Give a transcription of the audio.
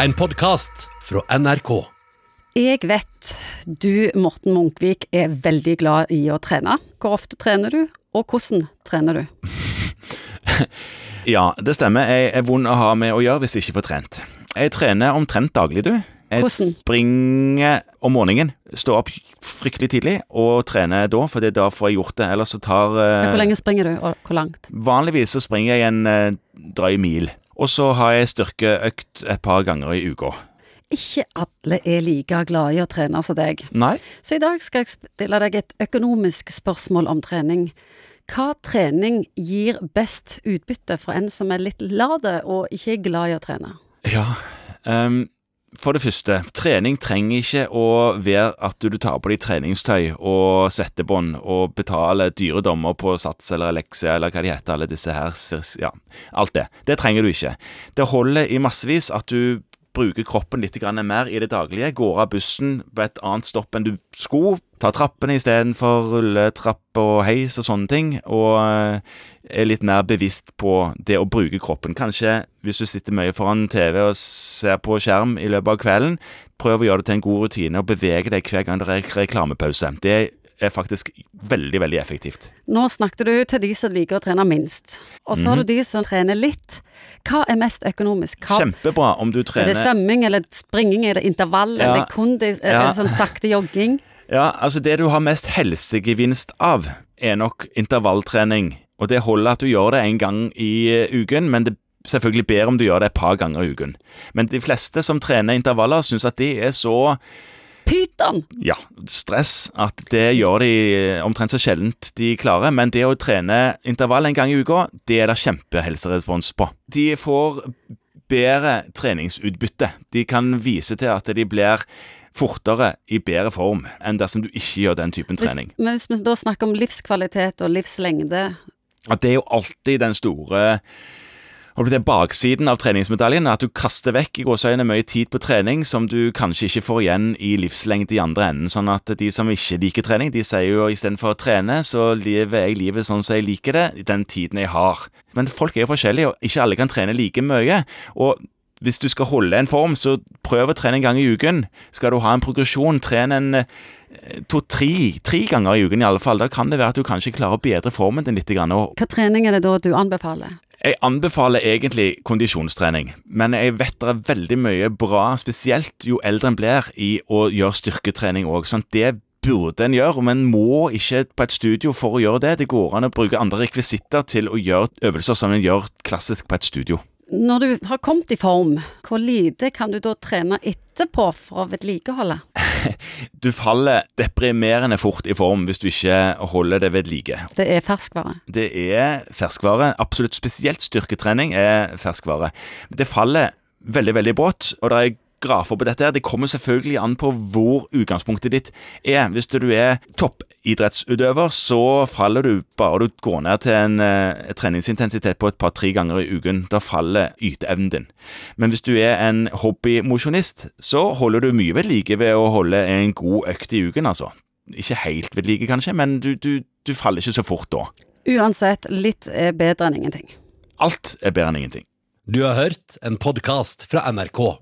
En podkast fra NRK. Jeg vet du, Morten Munkvik, er veldig glad i å trene. Hvor ofte trener du, og hvordan trener du? Ja, det stemmer. Jeg er vond å ha med å gjøre hvis jeg ikke får trent. Jeg trener omtrent daglig, du. Jeg Hvordan? springer om morgenen. Står opp fryktelig tidlig og trener da, for da får jeg gjort det. Ellers så tar uh, Hvor lenge springer du, og hvor langt? Vanligvis så springer jeg en uh, drøy mil. Og så har jeg styrkeøkt et par ganger i uka. Ikke alle er like glade i å trene som deg. Nei? Så i dag skal jeg stille deg et økonomisk spørsmål om trening. Hva trening gir best utbytte for en som er litt lat og ikke er glad i å trene? Ja. ehm, for det første, trening trenger ikke å være at du tar på deg treningstøy og svettebånd og betaler dyre dommer på Sats eller Alexia eller hva de heter, alle disse her. Ja, alt det. Det trenger du ikke. Det holder i massevis at du bruker kroppen litt mer i det daglige. Går av bussen på et annet stopp enn du skulle. Tar trappene istedenfor rulletrapp og heis og sånne ting. Og eh, er litt mer bevisst på det å bruke kroppen. Kanskje hvis du sitter mye foran TV og ser på skjerm i løpet av kvelden, prøv å gjøre det til en god rutine og bevege deg hver gang det er reklamepause. Det er faktisk veldig, veldig effektivt. Nå snakket du til de som liker å trene minst, og så har du de som trener litt. Hva er mest økonomisk? Hva, Kjempebra om du trener er det svømming, eller springing, er det intervall, Ja. eller kondis, Ja. eller sånn sakte jogging? Ja, altså det du har mest helsegevinst av, er nok intervalltrening. Og det holder at du gjør det en gang i eh, uken, men det er selvfølgelig bedre om du gjør det et par ganger i uken. Men de fleste som trener intervaller, syns at de er så Pyton! ja, stress at det gjør de eh, omtrent så sjeldent de klarer. Men det å trene intervall en gang i uka, det er det kjempehelserespons på. De får bedre treningsutbytte. De kan vise til at de blir fortere i bedre form enn dersom du ikke gjør den typen Hvis, trening. men hvis vi da snakker om livskvalitet og livslengde, At det er jo alltid den store det er baksiden av treningsmedaljen, at du kaster vekk i gåseøyne mye tid på trening som du kanskje ikke får igjen i livslengde i andre enden. Sånn at de som ikke liker trening, de sier jo istedenfor å trene, så lever jeg livet sånn som jeg liker det, den tiden jeg har. Men folk er jo forskjellige, og ikke alle kan trene like mye. Og hvis du skal holde en form, så prøv å trene en gang i uken. Skal du ha en progresjon, tren en eh, to-tre tre ganger i uken i alle fall. Da kan det være at du kanskje klarer å bedre formen din litt. Hva trening er det da du anbefaler? jeg anbefaler egentlig kondisjonstrening, men jeg vet det er veldig mye bra, spesielt jo eldre en blir, i å gjøre styrketrening òg. Sånn, det burde en gjøre, men må ikke på et studio for å gjøre det. Det går an å bruke andre rekvisitter til å gjøre øvelser som en gjør klassisk på et studio. Når du har kommet i form, hvor lite kan du da trene etterpå for å vedlikeholde? Du faller deprimerende fort i form hvis du ikke holder det ved like. Det er ferskvare. Det er ferskvare. Absolutt spesielt styrketrening er ferskvare. Det faller veldig, veldig brått, og det er grafer på dette. her. Det kommer selvfølgelig an på hvor utgangspunktet ditt er. Hvis du er toppidrettsutøver, så faller du bare du går ned til en eh, treningsintensitet på et par-tre ganger i uken. Da faller yteevnen din. Men hvis du er en hobbymosjonist, så holder du mye ved like ved å holde en god økt i uken, altså. Ikke helt ved like, kanskje, men du, du, du faller ikke så fort da. Uansett, litt er bedre enn ingenting. Alt er bedre enn ingenting. Du har hørt en podkast fra NRK.